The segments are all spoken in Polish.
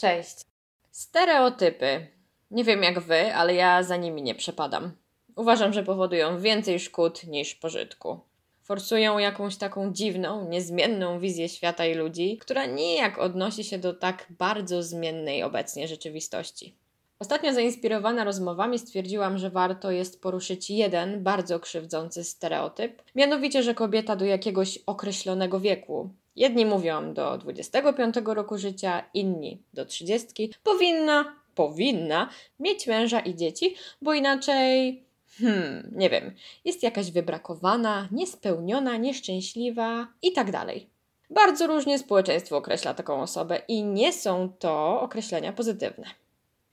Cześć. Stereotypy. Nie wiem jak wy, ale ja za nimi nie przepadam. Uważam, że powodują więcej szkód niż pożytku. Forsują jakąś taką dziwną, niezmienną wizję świata i ludzi, która nijak odnosi się do tak bardzo zmiennej obecnie rzeczywistości. Ostatnio zainspirowana rozmowami stwierdziłam, że warto jest poruszyć jeden bardzo krzywdzący stereotyp, mianowicie, że kobieta do jakiegoś określonego wieku, jedni mówią do 25 roku życia, inni do 30, powinna, powinna mieć męża i dzieci, bo inaczej hmm, nie wiem, jest jakaś wybrakowana, niespełniona, nieszczęśliwa i tak dalej. Bardzo różnie społeczeństwo określa taką osobę i nie są to określenia pozytywne.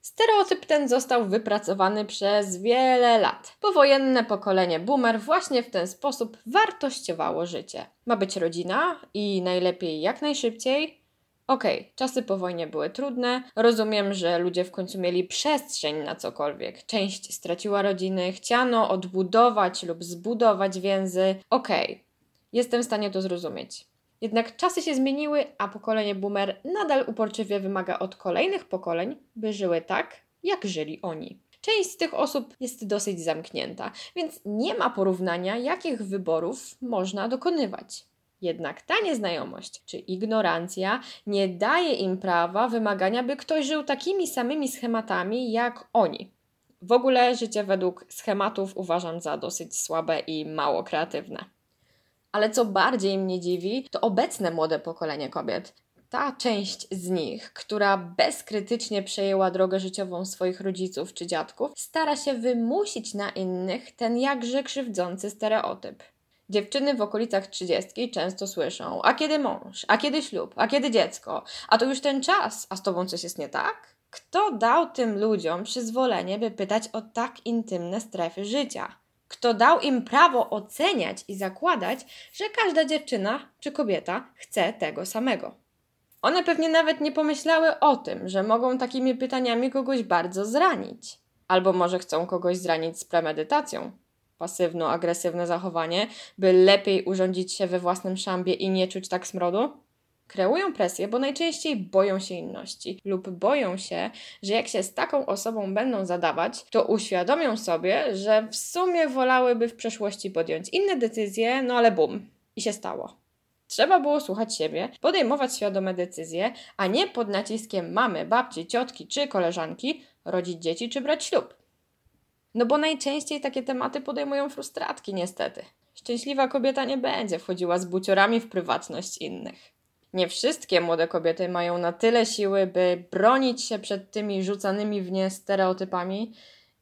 Stereotyp ten został wypracowany przez wiele lat. Powojenne pokolenie boomer właśnie w ten sposób wartościowało życie. Ma być rodzina i najlepiej jak najszybciej. Okej, okay, czasy po wojnie były trudne. Rozumiem, że ludzie w końcu mieli przestrzeń na cokolwiek. Część straciła rodziny, chciano odbudować lub zbudować więzy. Okej, okay, jestem w stanie to zrozumieć. Jednak czasy się zmieniły, a pokolenie boomer nadal uporczywie wymaga od kolejnych pokoleń, by żyły tak, jak żyli oni. Część z tych osób jest dosyć zamknięta, więc nie ma porównania, jakich wyborów można dokonywać. Jednak ta nieznajomość czy ignorancja nie daje im prawa wymagania, by ktoś żył takimi samymi schematami jak oni. W ogóle życie według schematów uważam za dosyć słabe i mało kreatywne. Ale co bardziej mnie dziwi, to obecne młode pokolenie kobiet. Ta część z nich, która bezkrytycznie przejęła drogę życiową swoich rodziców czy dziadków, stara się wymusić na innych ten jakże krzywdzący stereotyp. Dziewczyny w okolicach trzydziestki często słyszą: A kiedy mąż? A kiedy ślub? A kiedy dziecko? A to już ten czas, a z tobą coś jest nie tak? Kto dał tym ludziom przyzwolenie, by pytać o tak intymne strefy życia? Kto dał im prawo oceniać i zakładać, że każda dziewczyna czy kobieta chce tego samego. One pewnie nawet nie pomyślały o tym, że mogą takimi pytaniami kogoś bardzo zranić. Albo może chcą kogoś zranić z premedytacją. Pasywno-agresywne zachowanie, by lepiej urządzić się we własnym szambie i nie czuć tak smrodu? Kreują presję, bo najczęściej boją się inności lub boją się, że jak się z taką osobą będą zadawać, to uświadomią sobie, że w sumie wolałyby w przeszłości podjąć inne decyzje, no ale bum, i się stało. Trzeba było słuchać siebie, podejmować świadome decyzje, a nie pod naciskiem mamy, babci, ciotki czy koleżanki rodzić dzieci czy brać ślub. No bo najczęściej takie tematy podejmują frustratki, niestety. Szczęśliwa kobieta nie będzie wchodziła z buciorami w prywatność innych. Nie wszystkie młode kobiety mają na tyle siły, by bronić się przed tymi rzucanymi w nie stereotypami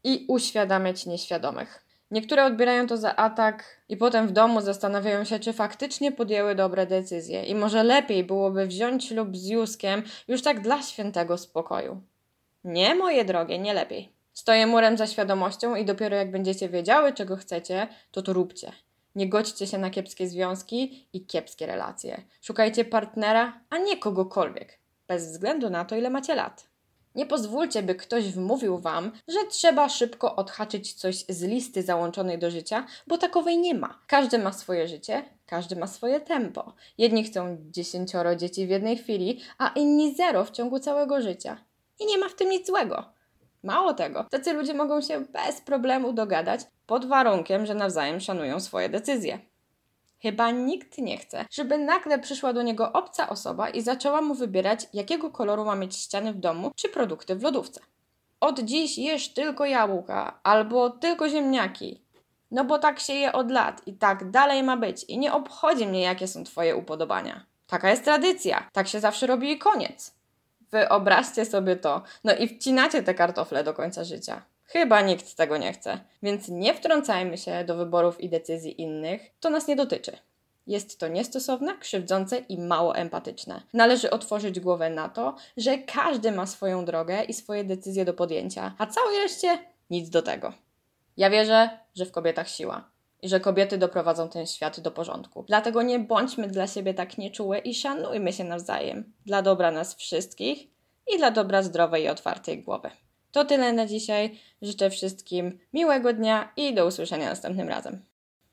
i uświadamiać nieświadomych. Niektóre odbierają to za atak i potem w domu zastanawiają się, czy faktycznie podjęły dobre decyzje i może lepiej byłoby wziąć ślub z Juskiem już tak dla świętego spokoju. Nie, moje drogie, nie lepiej. Stoję murem za świadomością i dopiero jak będziecie wiedziały, czego chcecie, to to róbcie. Nie godźcie się na kiepskie związki i kiepskie relacje. Szukajcie partnera, a nie kogokolwiek, bez względu na to, ile macie lat. Nie pozwólcie, by ktoś wmówił wam, że trzeba szybko odhaczyć coś z listy załączonej do życia, bo takowej nie ma. Każdy ma swoje życie, każdy ma swoje tempo. Jedni chcą dziesięcioro dzieci w jednej chwili, a inni zero w ciągu całego życia. I nie ma w tym nic złego. Mało tego, tacy ludzie mogą się bez problemu dogadać, pod warunkiem, że nawzajem szanują swoje decyzje. Chyba nikt nie chce, żeby nagle przyszła do niego obca osoba i zaczęła mu wybierać, jakiego koloru ma mieć ściany w domu czy produkty w lodówce. Od dziś jesz tylko jabłka albo tylko ziemniaki. No bo tak się je od lat i tak dalej ma być i nie obchodzi mnie, jakie są Twoje upodobania. Taka jest tradycja, tak się zawsze robi i koniec. Wyobraźcie sobie to. No i wcinacie te kartofle do końca życia. Chyba nikt tego nie chce, więc nie wtrącajmy się do wyborów i decyzji innych, to nas nie dotyczy. Jest to niestosowne, krzywdzące i mało empatyczne. Należy otworzyć głowę na to, że każdy ma swoją drogę i swoje decyzje do podjęcia, a całej reszcie nic do tego. Ja wierzę, że w kobietach siła że kobiety doprowadzą ten świat do porządku. Dlatego nie bądźmy dla siebie tak nieczułe i szanujmy się nawzajem. Dla dobra nas wszystkich i dla dobra zdrowej i otwartej głowy. To tyle na dzisiaj. Życzę wszystkim miłego dnia i do usłyszenia następnym razem.